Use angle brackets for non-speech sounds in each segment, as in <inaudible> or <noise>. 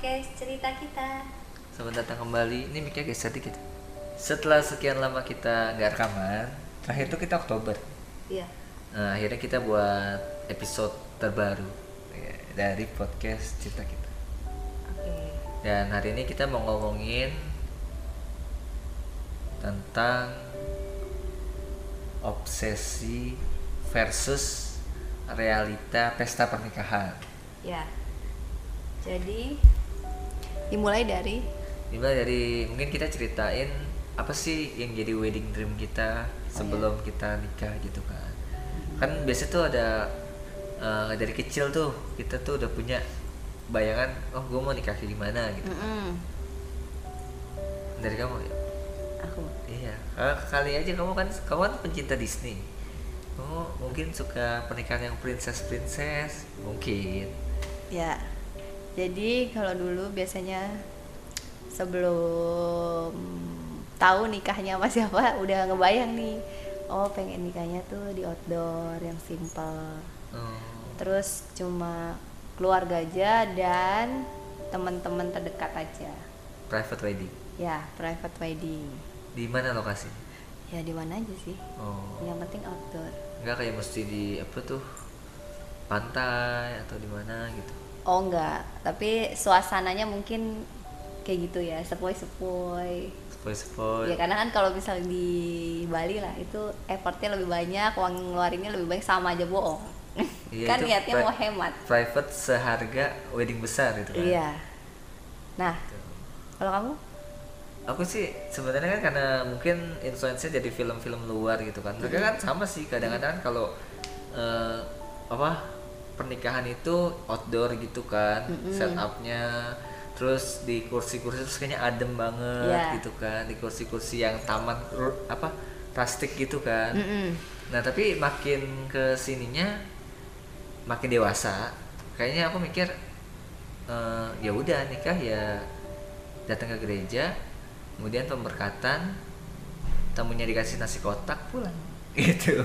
podcast cerita kita. Selamat datang kembali. Ini miknya geser dikit. Setelah sekian lama kita nggak rekaman, terakhir itu kita Oktober. Iya. Nah, akhirnya kita buat episode terbaru ya, dari podcast cerita kita. Oke. Dan hari ini kita mau ngomongin tentang obsesi versus realita pesta pernikahan. Ya. Jadi dimulai dari Dimulai dari mungkin kita ceritain apa sih yang jadi wedding dream kita sebelum kita nikah gitu kan. Kan biasa tuh ada eh, dari kecil tuh kita tuh udah punya bayangan oh gue mau nikah kayak gimana gitu. Mm-mm. Dari kamu ya? aku. Iya. Eh, kali aja kamu kan kamu kan pencinta Disney. Kamu mungkin suka pernikahan yang princess princess mungkin. Ya. Jadi kalau dulu biasanya sebelum tahu nikahnya sama siapa <laughs> udah ngebayang nih. Oh, pengen nikahnya tuh di outdoor yang simple. Oh, Terus cuma keluarga aja dan teman-teman terdekat aja. private wedding. Ya, private wedding. Di mana lokasi? Ya di mana aja sih. Oh. Yang penting outdoor. Enggak kayak mesti di apa tuh pantai atau di mana gitu. Oh enggak, tapi suasananya mungkin kayak gitu ya, sepoi-sepoi. Sepoi-sepoi. Ya karena kan kalau misal di Bali lah itu effortnya lebih banyak, uang ngeluarinnya lebih banyak sama aja bohong. Iya, kan niatnya mau hemat. Private seharga wedding besar itu kan. Iya. Nah, Gitu. kalau kamu? Aku sih sebenarnya kan karena mungkin influence jadi film-film luar gitu kan. Mereka kan sama sih kadang-kadang kan kalau eh, apa pernikahan itu outdoor gitu kan, setupnya terus di kursi-kursi terus kayaknya adem banget Iya. gitu kan di kursi-kursi yang taman apa plastik gitu kan. Mm-mm. Nah tapi makin ke sininya makin dewasa, kayaknya aku mikir eh, ya udah nikah ya datang ke gereja, kemudian pemberkatan, tamunya dikasih nasi kotak pulang, <laughs> gitu,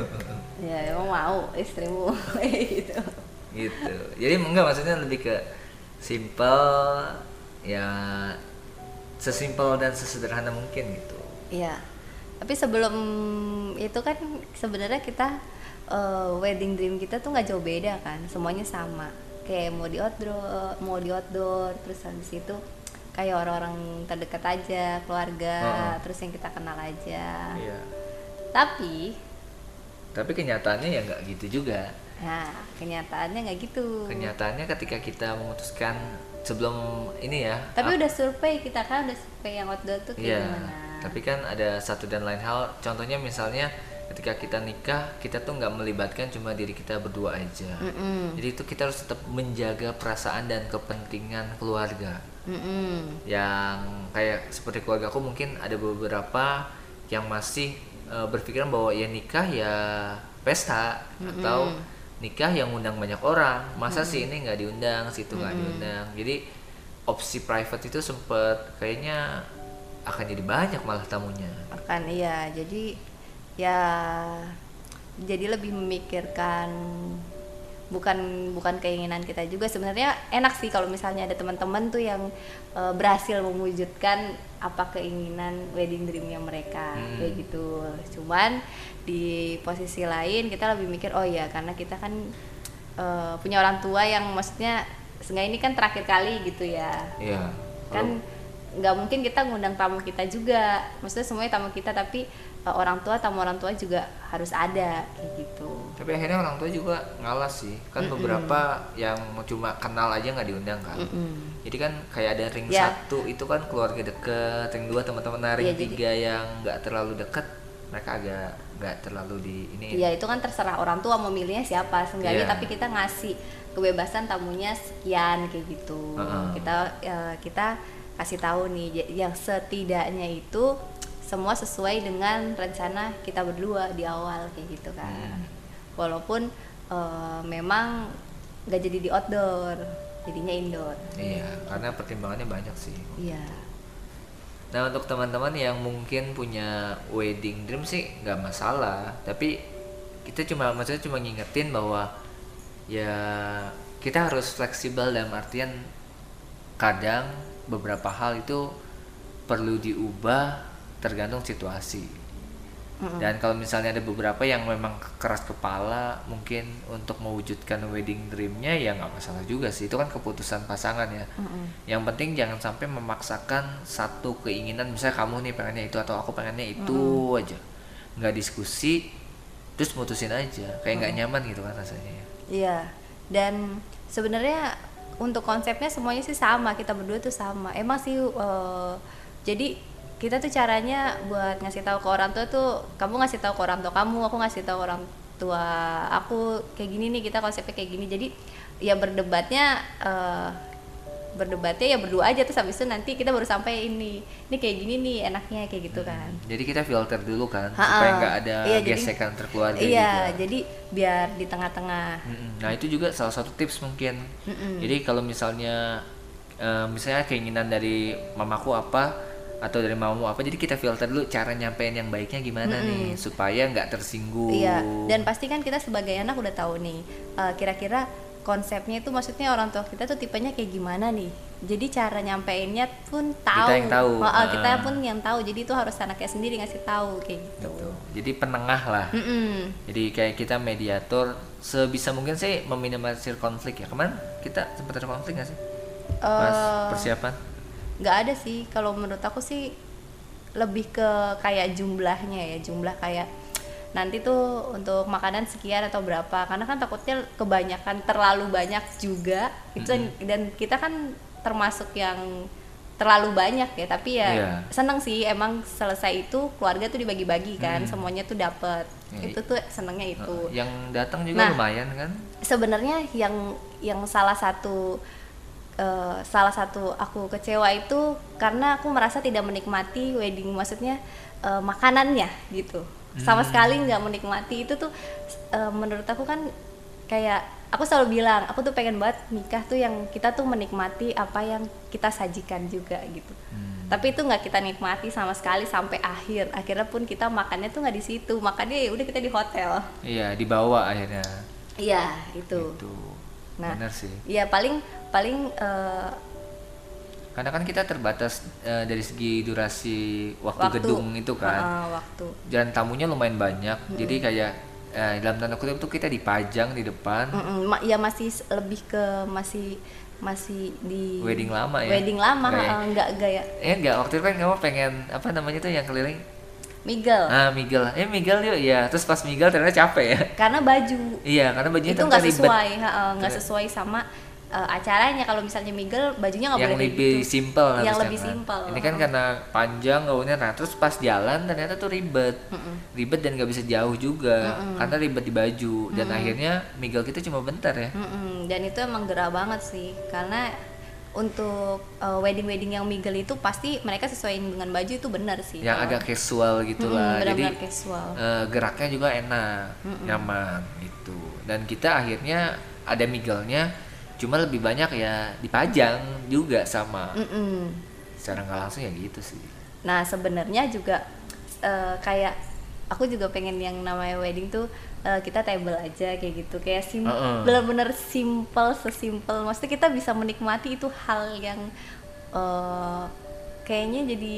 Ya emang mau istrimu <laughs> gitu. Gitu. Jadi enggak maksudnya lebih ke simple, ya sesimpel dan sesederhana mungkin gitu. Iya. Tapi sebelum itu kan sebenarnya kita eh, wedding dream kita tuh nggak jauh beda kan, semuanya sama. Kayak mau di outdoor, mau di outdoor, terus habis itu kayak orang-orang terdekat aja, keluarga, Heeh. terus yang kita kenal aja. Iya. Tapi, Tapi kenyataannya ya nggak gitu juga. Nah kenyataannya nggak gitu. Kenyataannya ketika kita memutuskan sebelum ini ya. Tapi ap- udah survei kita kan udah survei yang outdoor tuh kayak Iya. gimana? Tapi kan ada satu dan lain hal. Contohnya misalnya ketika kita nikah, kita tuh nggak melibatkan cuma diri kita berdua aja. Mm-mm. Jadi itu kita harus tetap menjaga perasaan dan kepentingan keluarga. Mm-mm. Yang kayak seperti keluarga aku mungkin ada beberapa yang masih eh, berpikiran bahwa ya nikah ya pesta atau nikah yang undang banyak orang. Masa sih ini nggak diundang, situ nggak diundang. Jadi opsi private itu sempet kayaknya akan jadi banyak malah tamunya. akan iya jadi ya jadi lebih memikirkan bukan bukan keinginan kita juga. Sebenarnya enak sih kalau misalnya ada teman-teman tuh yang eh, berhasil mewujudkan apa keinginan wedding dreamnya mereka Hmm. kayak gitu. Cuman di posisi lain kita lebih mikir oh ya karena kita kan eh, punya orang tua yang maksudnya seenggaknya ini kan terakhir kali gitu ya. Iya. kan nggak mungkin kita ngundang tamu kita juga. Maksudnya semuanya tamu kita tapi uh, orang tua tamu orang tua juga harus ada kayak gitu Tapi akhirnya orang tua juga ngalah sih. Kan beberapa yang cuma kenal aja nggak diundang kan. Mm-mm. Jadi kan kayak ada ring Ya. satu itu kan keluarga deket, ring dua teman-teman, nah ring jadi- tiga yang nggak terlalu deket, mereka agak nggak terlalu di ini. Iya itu kan terserah orang tua mau milihnya siapa seenggaknya Iya. tapi kita ngasih kebebasan tamunya sekian kayak gitu Heeh. kita eh, kita kasih tahu nih j- yang setidaknya itu semua sesuai dengan rencana kita berdua di awal kayak gitu kan Hmm. walaupun eh, memang nggak jadi di outdoor jadinya indoor Iya, karena pertimbangannya banyak sih. iya Nah untuk teman-teman yang mungkin punya wedding dream sih nggak masalah, tapi kita cuma maksudnya cuma ngingetin bahwa ya kita harus fleksibel dalam artian kadang beberapa hal itu perlu diubah tergantung situasi. Dan kalau misalnya ada beberapa yang memang keras kepala mungkin untuk mewujudkan wedding dreamnya ya nggak masalah juga sih. Itu kan keputusan pasangan ya. Yang penting jangan sampai memaksakan satu keinginan misalnya kamu nih pengennya itu atau aku pengennya itu aja. Nggak diskusi terus mutusin aja. Kayak nggak nyaman gitu kan rasanya ya. Iya, dan sebenarnya untuk konsepnya semuanya sih sama, kita berdua tuh sama. Emang sih, eh, jadi kita tuh caranya buat ngasih tahu ke orang tua tuh, kamu ngasih tahu ke orang tua kamu, aku ngasih tahu orang tua aku kayak gini nih, kita konsepnya kayak gini. Jadi ya berdebatnya eh, berdebatnya ya berdua aja terus habis itu nanti kita baru sampai ini ini kayak gini nih enaknya kayak gitu kan jadi kita filter dulu kan Ha-ha. supaya nggak ada Iya, jadi- gesekan terkeluarga iya gitu jadi biar di tengah-tengah Mm-mm. Nah itu juga salah satu tips mungkin. Jadi kalau misalnya eh, misalnya keinginan dari mamaku apa atau dari mamamu apa, jadi kita filter dulu cara nyampein yang baiknya gimana nih supaya nggak tersinggung. Iya, dan pasti kan kita sebagai anak udah tahu nih, eh, kira-kira konsepnya itu maksudnya orang tua kita tuh tipenya kayak gimana nih. Jadi cara nyampeinnya pun tahu. yang tahu. Oh, eh, kita pun yang tahu. Jadi itu harus anaknya sendiri ngasih tahu kayak gitu. Gitu. Jadi penengah lah. Mm-mm. Jadi kayak kita mediator sebisa mungkin sih meminimalisir konflik ya. Kemarin kita sempat ada konflik nggak sih? Pas Eh, persiapan. Nggak ada sih. Kalau menurut aku sih lebih ke kayak jumlahnya ya, jumlah kayak nanti tuh untuk makanan sekian atau berapa karena kan takutnya kebanyakan terlalu banyak juga itu dan kita kan termasuk yang terlalu banyak ya tapi ya Iya. seneng sih emang selesai itu keluarga tuh dibagi-bagi kan semuanya tuh dapet Iya. itu tuh senengnya itu Yang datang juga Nah. lumayan kan? sebenarnya yang yang salah satu eh, salah satu aku kecewa itu karena aku merasa tidak menikmati wedding maksudnya eh, makanannya gitu. Sama sekali nggak menikmati. Itu tuh eh, menurut aku kan kayak aku selalu bilang aku tuh pengen banget nikah tuh yang kita tuh menikmati apa yang kita sajikan juga gitu. Tapi itu nggak kita nikmati sama sekali sampai akhir. Akhirnya pun kita makannya tuh nggak di situ. Makannya ya udah kita di hotel. Iya, dibawa akhirnya. iya itu. Itu. Nah. Benar sih. Iya paling paling eh, Karena kan kita terbatas eh, dari segi durasi waktu, waktu gedung itu kan. Heeh, waktu. Jalan tamunya lumayan banyak. Jadi kayak eh, dalam tanda kutip tuh kita dipajang di depan. Mm-mm, ma- ya masih lebih ke masih masih di Wedding lama ya? Wedding lama, Nggak ya? heeh, nggak gaya Ya enggak, waktu itu kan kamu pengen apa namanya tuh yang keliling? Miguel. Ah, Miguel. Eh, Miguel yuk ya. Terus pas Miguel ternyata capek ya. Karena baju Iya, karena bajunya itu nggak sesuai, heeh, nggak sesuai sama eh, acaranya. Kalau misalnya Miguel bajunya nggak yang boleh kayak lebih gitu. simpel Yang harusnya lebih kan. simpel. Ini kan karena panjang gaunnya, nah terus pas jalan ternyata tuh ribet, ribet dan nggak bisa jauh juga karena ribet di baju dan akhirnya Miguel kita cuma bentar ya. Dan itu emang gerah banget sih karena untuk wedding wedding yang Miguel itu pasti mereka sesuaiin dengan baju itu benar sih. Yang Kalau- agak casual gitu Mm-mm, lah, jadi casual. eh, geraknya juga enak, nyaman gitu. Dan kita akhirnya ada Miguelnya, cuma lebih banyak ya dipajang juga sama. Mm-mm. Secara nggak langsung ya gitu sih. Nah sebenarnya juga eh, kayak aku juga pengen yang namanya wedding tuh eh, kita table aja kayak gitu. Kayak sim Heeh. bener-bener simple sesimpel. Maksudnya kita bisa menikmati itu hal yang eh, kayaknya jadi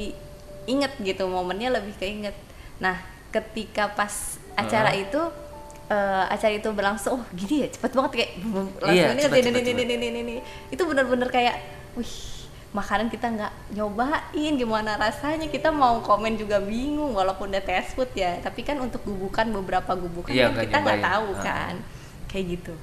inget gitu momennya lebih keinget nah ketika pas acara itu eh, acara itu berlangsung oh gini ya cepet banget kayak langsung Iya, ini, cepet, ini, cepet, ini, ini, ini, ini, ini. itu bener-bener kayak wih makanan kita nggak nyobain gimana rasanya kita mau komen juga bingung walaupun udah test food ya tapi kan untuk gubukan beberapa gubukan Iya, kan kita nggak tahu Ah. kan kayak gitu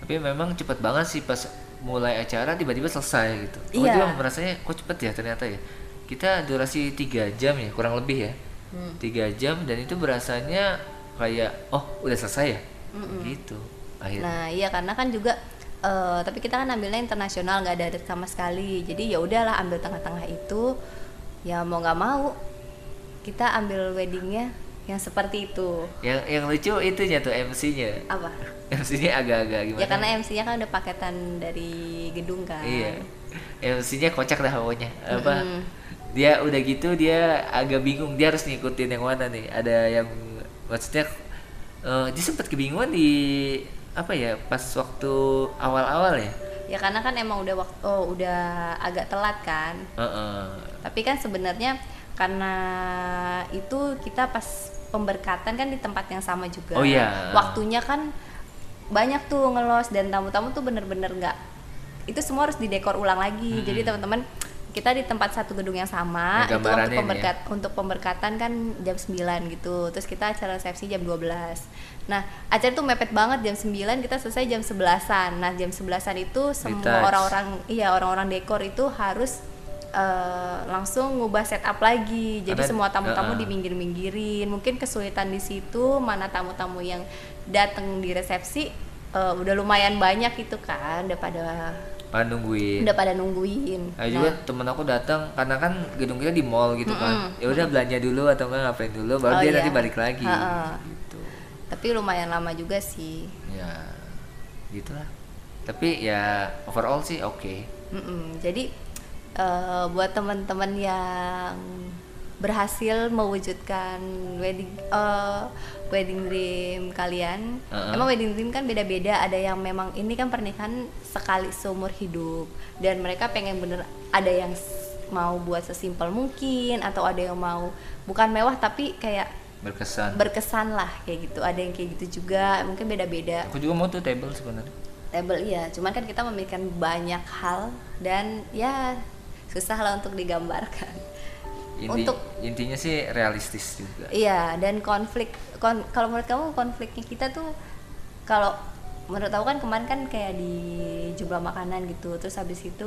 Tapi memang cepet banget sih pas mulai acara tiba-tiba selesai gitu. Aku Iya. juga merasanya kok cepet ya ternyata ya. Kita durasi tiga jam ya kurang lebih ya. Hmm. Tiga jam dan itu berasanya kayak oh udah selesai ya. Gitu. Akhirnya. nah iya karena kan juga eh, tapi kita kan ambilnya internasional nggak ada sama sekali jadi ya udahlah ambil tengah-tengah itu ya mau nggak mau kita ambil weddingnya yang seperti itu Yang yang lucu itunya tuh MC-nya. apa MC-nya agak-agak gimana? ya karena MC-nya kan udah paketan dari gedung kan Iya. MC-nya kocak dah pokoknya. Apa? Mm-mm. Dia udah gitu dia agak bingung dia harus ngikutin yang mana nih. Ada yang maksudnya eh, dia sempat kebingungan di apa ya pas waktu awal-awal ya? Ya karena kan emang udah waktu oh udah agak telat kan. Heeh. tapi kan sebenarnya karena itu kita pas pemberkatan kan di tempat yang sama juga. Oh iya. waktunya kan banyak tuh ngelos dan tamu-tamu tuh bener-bener nggak itu semua harus didekor ulang lagi. Jadi teman-teman kita di tempat satu gedung yang sama Ada itu untuk ya. pemberkat untuk pemberkatan kan jam 9 gitu. Terus kita acara resepsi jam 12 nah acara tuh mepet banget jam 9 kita selesai jam 11an nah jam 11an itu semua orang-orang iya orang-orang dekor itu harus eh, langsung ngubah setup lagi. Jadi Karena- semua tamu-tamu Heeh. diminggir-minggirin. Mungkin kesulitan di situ mana tamu-tamu yang datang di resepsi eh, udah lumayan banyak itu kan udah pada Ah, nungguin udah pada nungguin Nah, juga temen aku datang karena kan gedung kita di mall gitu kan. Ya udah belanja dulu atau enggak ngapain dulu baru Oh, dia iya. nanti balik lagi. Ha-ha. Gitu. tapi lumayan lama juga sih Ya gitulah. Tapi ya overall sih oke. Mm-mm. jadi eh, buat teman-teman yang berhasil mewujudkan wedding eh, wedding dream kalian. Uh-uh. emang wedding dream kan beda-beda. Ada yang memang ini kan pernikahan sekali seumur hidup. Dan mereka pengen bener ada yang mau buat sesimpel mungkin atau ada yang mau bukan mewah tapi kayak Berkesan. berkesan lah kayak gitu. Ada yang kayak gitu juga mungkin beda-beda. Aku juga mau tuh table sebenarnya. table iya. Cuman kan kita memikirkan banyak hal dan ya susah lah untuk digambarkan Inti, Untuk- intinya sih realistis juga. iya dan konflik kon- kalau menurut kamu konfliknya kita tuh kalau menurut aku kan kemarin kan kayak di jumlah makanan gitu terus habis itu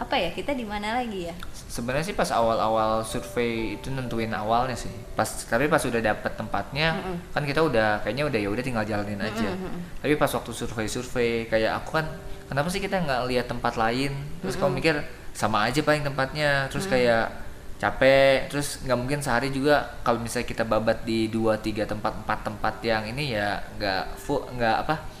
apa ya kita di mana lagi ya Sebenarnya sih pas awal-awal survei itu nentuin awalnya sih. Pas tapi pas udah dapet tempatnya kan kita udah kayaknya udah ya udah tinggal jalanin aja. Tapi pas waktu survei-survei kayak aku kan kenapa sih kita nggak lihat tempat lain? Terus kamu mikir sama aja paling tempatnya. Terus kayak capek. Terus nggak mungkin sehari juga kalau misalnya kita babat di dua tiga tempat empat tempat yang ini ya nggak full nggak apa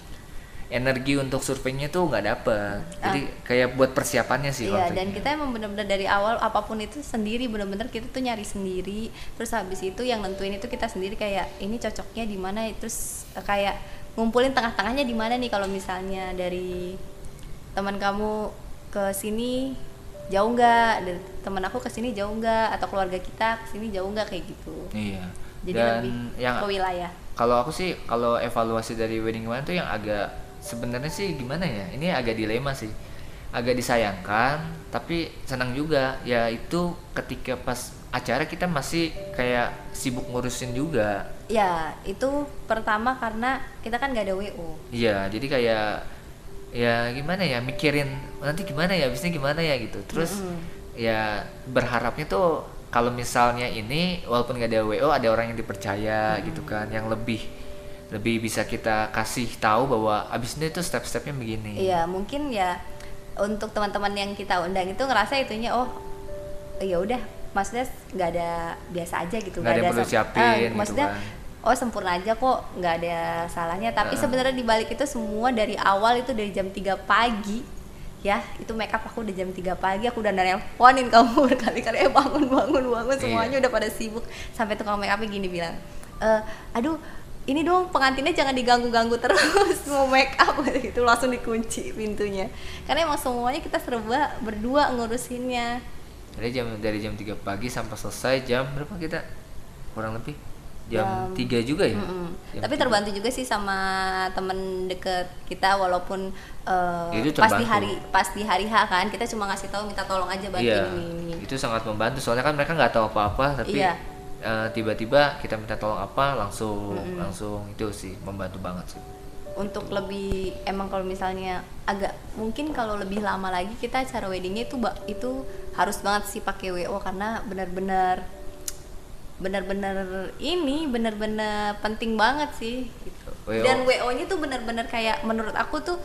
energi untuk surveinya tuh nggak dapet. Jadi kayak buat persiapannya sih Iya, dan kita emang bener-bener dari awal apa pun itu sendiri bener-bener kita tuh nyari sendiri. Terus habis itu yang nentuin itu kita sendiri kayak ini cocoknya di mana? Terus kayak ngumpulin tengah-tengahnya di mana nih kalau misalnya dari teman kamu ke sini jauh nggak, dari teman aku ke sini jauh nggak atau keluarga kita ke sini jauh nggak kayak gitu. Iya. Jadi Dan lebih yang ke wilayah. kalau aku sih kalau evaluasi dari wedding kemarin tuh yang agak sebenarnya sih gimana ya? Ini agak dilema sih. Agak disayangkan tapi senang juga yaitu ketika pas acara kita masih kayak sibuk ngurusin juga. Ya, itu pertama karena kita kan nggak ada WO. Iya, jadi kayak ya gimana ya mikirin nanti gimana ya bisnya gimana ya gitu. Terus ya berharapnya tuh kalau misalnya ini walaupun nggak ada WO ada orang yang dipercaya gitu kan yang lebih lebih bisa kita kasih tahu bahwa abis ini tuh step-stepnya begini. Iya, mungkin ya untuk teman-teman yang kita undang itu ngerasa itunya oh ya udah maksudnya nggak ada biasa aja gitu Nggak ada yang perlu sem- siapin ah, gitu maksudnya kan. Oh sempurna aja kok nggak ada salahnya. Tapi Heeh. sebenarnya di balik itu semua dari awal itu dari jam 3 pagi ya itu make up aku udah jam 3 pagi aku udah nelponin kamu <laughs> berkali-kali. Eh bangun bangun bangun Iya. semuanya udah pada sibuk. Sampai tukang make upnya gini bilang "Eh, aduh ini dong pengantinnya jangan diganggu-ganggu terus mau make up gitu <laughs> langsung dikunci pintunya. Karena emang semuanya kita serba berdua ngurusinnya. Dari jam dari jam 3 pagi sampai selesai jam berapa kita? Kurang lebih jam, 3 juga ya. Mm-mm. Jam tapi 3. terbantu juga sih sama temen deket kita walaupun eh, Itu pas di terbantu. hari pas di hari H kan kita cuma ngasih tahu minta tolong aja bantuin Iya, ini ini itu sangat membantu soalnya kan mereka nggak tahu apa-apa tapi Iya. eh, tiba-tiba kita minta tolong apa langsung langsung itu sih membantu banget sih. untuk lebih emang kalau misalnya agak mungkin kalau lebih lama lagi kita acara weddingnya itu itu harus banget sih pakai WO karena benar-benar benar-benar ini benar-benar penting banget sih gitu. WO. Dan WO-nya tuh benar-benar kayak menurut aku tuh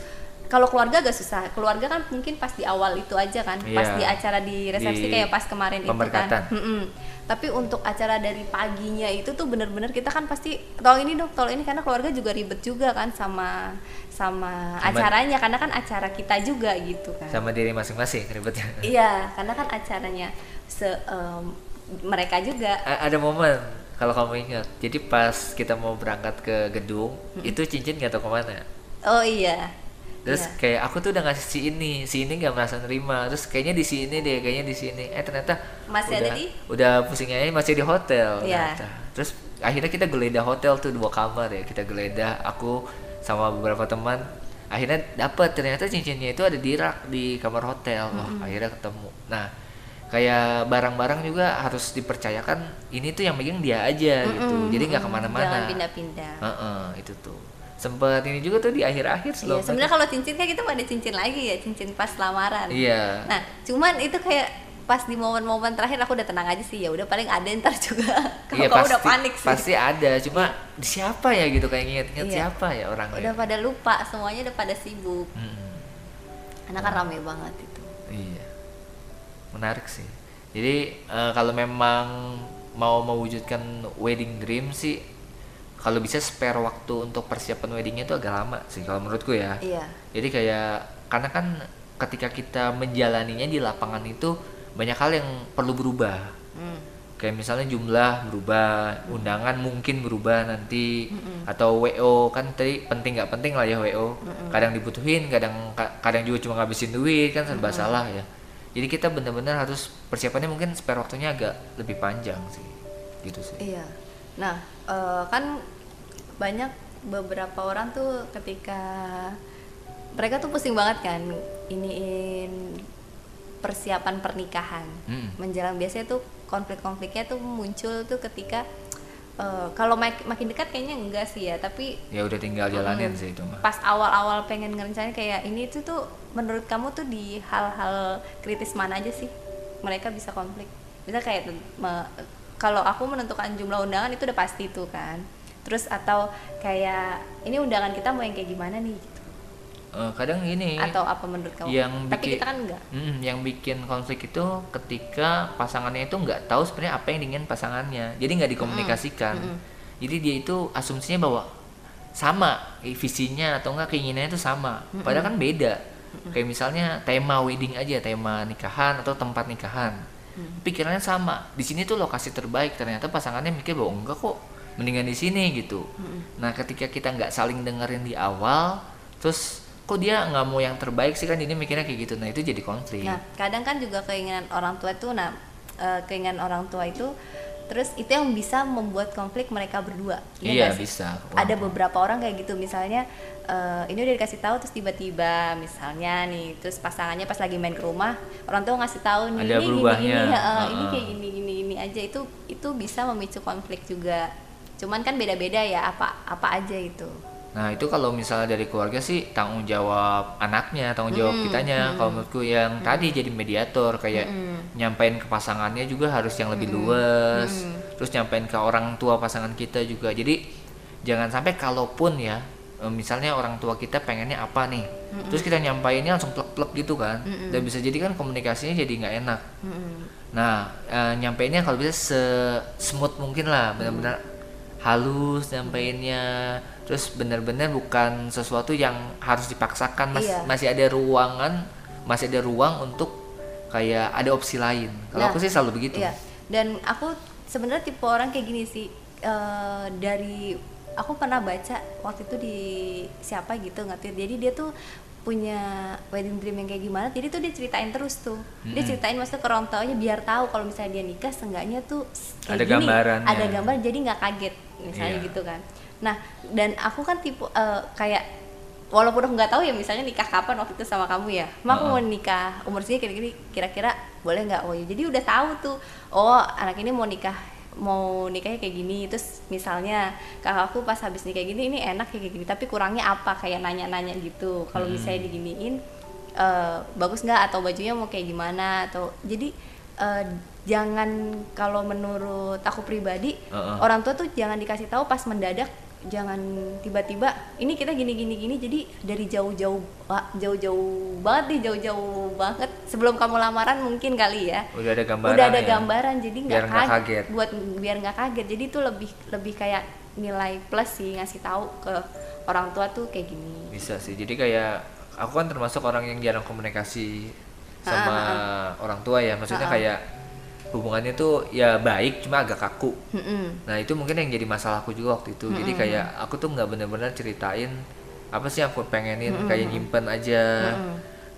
kalau keluarga agak susah. Keluarga kan mungkin pas di awal itu aja kan, pas Iya. di acara di resepsi Di kayak pas kemarin itu kan. Mm-mm. Tapi untuk acara dari paginya itu tuh bener-bener kita kan pasti tolong ini dong, tolong ini karena keluarga juga ribet juga kan sama sama, Sama- acaranya karena kan acara kita juga gitu kan. Sama diri masing-masing ribetnya. Iya, karena kan acaranya se em, mereka juga. A- ada momen kalau kamu ingat. Jadi pas kita mau berangkat ke gedung itu cincin nggak tahu ke mana. Oh iya. Terus Iya. kayak aku tuh udah ngasih si ini si ini nggak merasa nerima. Terus kayaknya di sini deh kayaknya di sini. Eh ternyata Masih udah, ada di? udah pusingnya ini masih di hotel Iya. ternyata. terus akhirnya kita geledah hotel tuh dua kamar ya. Kita geledah aku sama beberapa teman. Akhirnya dapat ternyata cincinnya itu ada di rak di kamar hotel. Wah akhirnya ketemu. Nah kayak barang-barang juga harus dipercayakan ini tuh yang megang dia aja gitu. Jadi nggak jangan ke mana-mana pindah-pindah. Heeh, itu tuh. Sempet ini juga tuh di akhir-akhir Iya, sebenarnya kalau cincin kan kita mau ada cincin lagi ya, cincin pas lamaran. Iya. Nah, cuman itu kayak pas di momen-momen terakhir aku udah tenang aja sih ya udah paling ada ntar juga. <laughs> Kalau Iya pasti udah panik sih. pasti ada cuma di siapa ya gitu kayak inget-inget Iya. siapa ya orangnya udah pada lupa semuanya udah pada sibuk. Mm-mm. karena kan rame banget itu. Iya menarik sih. Jadi eh, kalau memang mau mewujudkan wedding dream sih kalau bisa spare waktu untuk persiapan weddingnya itu agak lama sih kalau menurutku ya. Iya. Jadi kayak karena kan ketika kita menjalaninya di lapangan itu banyak hal yang perlu berubah. Hmm. kayak misalnya jumlah berubah, undangan mungkin berubah nanti atau WO kan tadi penting nggak penting lah ya WO. Kadang dibutuhin, kadang ka- kadang juga cuma ngabisin duit kan serba salah ya. Jadi kita benar-benar harus persiapannya mungkin spare waktunya agak lebih panjang sih. Gitu sih. Iya. Nah, eh, kan banyak beberapa orang tuh ketika mereka tuh pusing banget kan iniin persiapan pernikahan. Mm. Menjelang biasanya tuh konflik-konfliknya tuh muncul tuh ketika eh, kalau mak- makin dekat kayaknya enggak sih ya, tapi Ya udah tinggal jalanin Mm. sih itu mah. pas awal-awal pengen ngerencanain kayak ini tuh tuh menurut kamu tuh di hal-hal kritis mana aja sih? Mereka bisa konflik. Bisa kayak kalau aku menentukan jumlah undangan itu udah pasti tuh kan. Terus atau kayak ini undangan kita mau yang kayak gimana nih gitu. Eh, kadang gini. atau apa menurut kamu? Yang tapi bikin- kita kan enggak. Mm, yang bikin konflik itu ketika pasangannya itu nggak tahu sebenarnya apa yang diingin pasangannya. Jadi nggak dikomunikasikan. Jadi dia itu asumsinya bahwa sama eh, visinya atau enggak keinginannya itu sama. Padahal kan beda kayak misalnya tema wedding aja tema nikahan atau tempat nikahan. Pikirannya sama. Di sini tuh lokasi terbaik. Ternyata pasangannya mikir bahwa enggak kok mendingan di sini gitu. Nah ketika kita nggak saling dengerin di awal terus kok dia nggak mau yang terbaik sih kan? Ini mikirnya kayak gitu. Nah itu jadi konflik. Nah, kadang kan juga keinginan orang tua itu nah eh, keinginan orang tua itu terus itu yang bisa membuat konflik mereka berdua. Iya, nggak sih? bisa. Ada beberapa orang kayak gitu misalnya eh, ini udah dikasih tahu terus tiba-tiba misalnya nih terus pasangannya pas lagi main ke rumah orang tua ngasih tahu nih Ada ini gini berubahnya. gini ya, eh, ini Heeh. kayak gini gini gini aja itu itu bisa memicu konflik juga. Cuman kan beda-beda ya apa apa aja itu. Nah itu kalau misalnya dari keluarga sih tanggung jawab anaknya, tanggung jawab kitanya. Kalau menurutku yang tadi jadi mediator kayak nyampein ke pasangannya juga harus yang lebih luas. Terus nyampein ke orang tua pasangan kita juga. Jadi jangan sampai kalaupun ya eh, misalnya orang tua kita pengennya apa nih, terus kita nyampainnya langsung plek-plek gitu kan. Dan bisa jadi kan komunikasinya jadi nggak enak. Nah, eh, nyampeinnya kalau bisa se smooth mungkin lah, benar-benar halus nyampeinnya. Terus benar-benar bukan sesuatu yang harus dipaksakan, Mas- Iya. masih ada ruangan, masih ada ruang untuk kayak ada opsi lain. Kalau Nah, aku sih selalu begitu. Iya. Dan aku sebenarnya tipe orang kayak gini sih. Eh, dari aku pernah baca waktu itu di siapa gitu ngerti. Jadi dia tuh punya wedding dream yang kayak gimana. Jadi tuh dia ceritain terus tuh. Dia ceritain maksudnya ke orang tuanya biar tahu kalau misalnya dia nikah seenggaknya tuh kayak Ada gini. gambarannya. Ada gambar jadi nggak kaget misalnya Iya. gitu kan. Nah, dan aku kan tipe eh, kayak walaupun aku nggak tahu ya misalnya nikah kapan waktu itu sama kamu ya, Ma aku mau nikah umur segini kira-kira kira-kira boleh nggak? Oh ya, jadi udah tahu tuh. Oh anak ini mau nikah mau nikahnya kayak gini. Terus misalnya kakakku pas habis nikah gini ini enak kayak gini. Tapi kurangnya apa? Kayak nanya-nanya gitu. Kalau misalnya diginiin eh, bagus nggak? Atau bajunya mau kayak gimana? Atau jadi eh, jangan kalau menurut aku pribadi Heeh. orang tua tuh jangan dikasih tahu pas mendadak jangan tiba-tiba ini kita gini gini gini jadi dari jauh-jauh jauh-jauh banget nih jauh-jauh banget sebelum kamu lamaran mungkin kali ya Udah ada gambaran. udah ada ya? gambaran jadi nggak kaget, kaget. buat biar nggak kaget jadi itu lebih lebih kayak nilai plus sih ngasih tahu ke orang tua tuh kayak gini Bisa sih. Jadi kayak aku kan termasuk orang yang jarang komunikasi sama orang tua ya. Maksudnya kayak hubungannya tuh ya baik cuma agak kaku. Nah itu mungkin yang jadi masalah aku juga waktu itu. Jadi kayak aku tuh nggak bener-bener ceritain apa sih yang aku pengenin kayak nyimpen aja.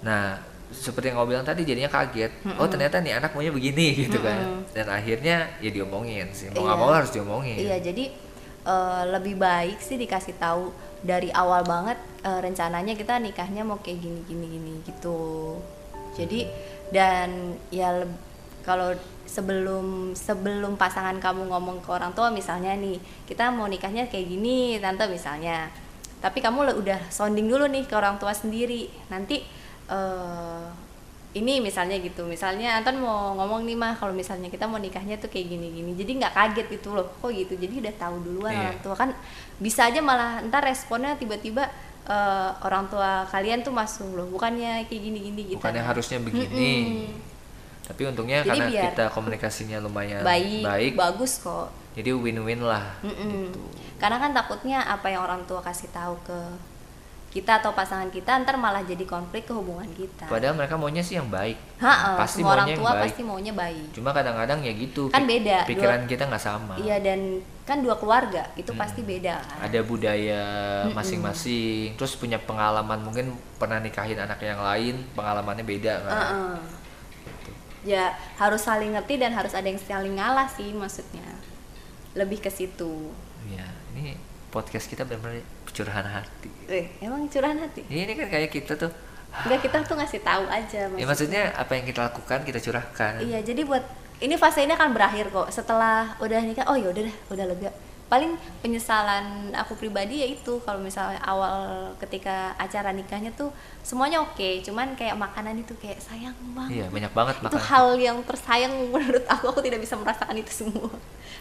Nah seperti yang kau bilang tadi jadinya kaget. Oh ternyata nih anak maunya begini <laughs> gitu kan. Dan akhirnya ya diomongin sih. Mau nggak Iya. mau harus diomongin. Iya, jadi eh, lebih baik sih dikasih tahu dari awal banget eh, rencananya kita nikahnya mau kayak gini gini gini gitu. Jadi dan ya kalau sebelum sebelum pasangan kamu ngomong ke orang tua misalnya nih, kita mau nikahnya kayak gini tante misalnya. Tapi kamu udah sounding dulu nih ke orang tua sendiri. Nanti eh ini misalnya gitu misalnya Anton mau ngomong nih mah kalau misalnya kita mau nikahnya tuh kayak gini gini jadi nggak kaget gitu loh kok gitu jadi udah tahu duluan Iya. orang tua kan bisa aja malah ntar responnya tiba-tiba eh, orang tua kalian tuh masuk loh bukannya kayak gini gini gitu. Bukannya harusnya begini. Tapi untungnya Jadi karena biar- kita komunikasinya lumayan baik, baik bagus kok. jadi win-win lah Mm-mm. gitu. Karena kan takutnya apa yang orang tua kasih tahu ke kita atau pasangan kita ntar malah jadi konflik ke hubungan kita. Padahal mereka maunya sih yang baik. Ha-ha, pasti semua orang tua baik. pasti maunya baik. Cuma kadang-kadang ya gitu Kan beda, pikiran dua- kita nggak sama. Iya dan kan dua keluarga itu pasti beda kan? Ada budaya masing-masing terus punya pengalaman mungkin pernah nikahin anak yang lain pengalamannya beda kan? Heeh. Ya harus saling ngerti dan harus ada yang saling ngalah sih maksudnya. Lebih ke situ. Iya, ini podcast kita benar-benar curahan hati Eh, emang curahan hati? ini kan kayak kita tuh Enggak kita tuh ngasih tahu aja ya maksudnya apa yang kita lakukan kita curahkan Iya, jadi buat ini fase ini akan berakhir kok. Setelah udah nikah, oh ya udah deh, udah lega. Paling penyesalan aku pribadi ya itu kalau misalnya awal ketika acara nikahnya tuh semuanya oke, cuman kayak makanan itu kayak sayang banget. iya banyak banget itu makanan. hal yang tersayang menurut aku aku tidak bisa merasakan itu semua.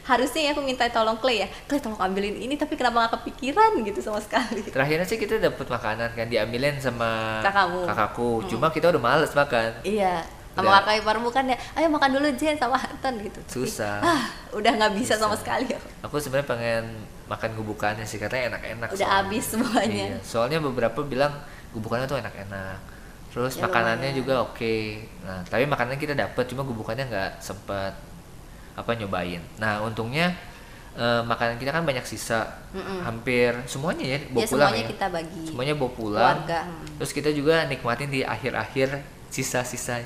Harusnya ya aku minta tolong Clay ya Clay tolong ambilin ini tapi kenapa gak kepikiran? Gitu sama sekali. Terakhirnya sih kita dapat makanan kan diambilin sama Kakakmu. kakakku. Cuma kita udah males makan. Iya sama Udah. kakak iparmu kan ya ayo makan dulu Jen sama Anton gitu Tapi, Susah. ah udah nggak bisa Susah. sama sekali aku aku sebenarnya pengen makan gubukannya sih karena enak-enak Udah soalnya. habis semuanya. Iya, soalnya beberapa bilang gubukannya tuh enak-enak terus Ya, makanannya lumayan. juga oke nah tapi makanannya kita dapat cuma gubukannya nggak sempet apa nyobain nah untungnya eh, makanan kita kan banyak sisa hampir semuanya ya bawa ya pulang semuanya ya kita bagi semuanya bawa pulang keluarga terus kita juga nikmatin di akhir-akhir sisa-sisa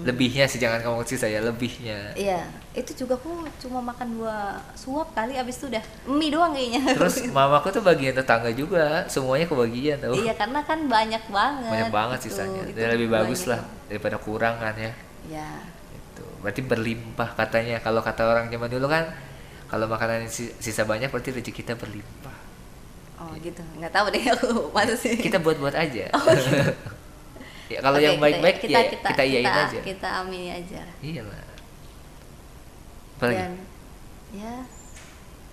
lebihnya sih jangan ngomong sisa ya lebihnya. Iya itu juga aku cuma makan dua suap kali abis itu udah mie doang kayaknya. Terus <laughs> mamaku tuh bagian tetangga juga semuanya kebagian tuh iya karena kan banyak banget banyak banget gitu. sisanya. Itu dan lebih bagus banyak. lah daripada kurang kan ya. Ya itu berarti berlimpah katanya. Kalau kata orang zaman dulu kan kalau makanan si- sisa banyak berarti rezeki kita berlimpah. Oh gitu. nggak tahu deh <laughs> aku maksudnya kita buat-buat aja <laughs> ya kalau Oke, yang kita- baik-baik kita, ya kita, iyain kita, aja. kita amini aja. Iyalah. Apalagi dan ya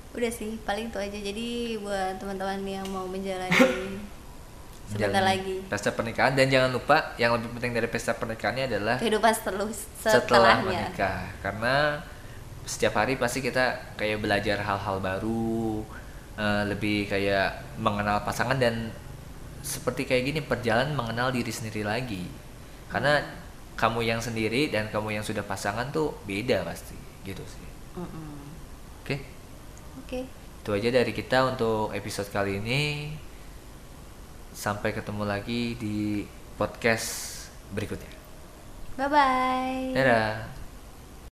udah sih paling itu aja. Jadi buat teman-teman yang mau menjalani <coughs> sebentar lagi. pesta pernikahan. Dan jangan lupa yang lebih penting dari pesta pernikahannya adalah kehidupan setelah setelah menikah. Karena setiap hari pasti kita kayak belajar hal-hal baru eh, lebih kayak mengenal pasangan dan seperti kayak gini perjalanan mengenal diri sendiri lagi. Karena kamu yang sendiri dan kamu yang sudah pasangan tuh beda pasti gitu sih. Oke? Oke. Itu aja dari kita untuk episode kali ini. Sampai ketemu lagi di podcast berikutnya. Bye bye dadah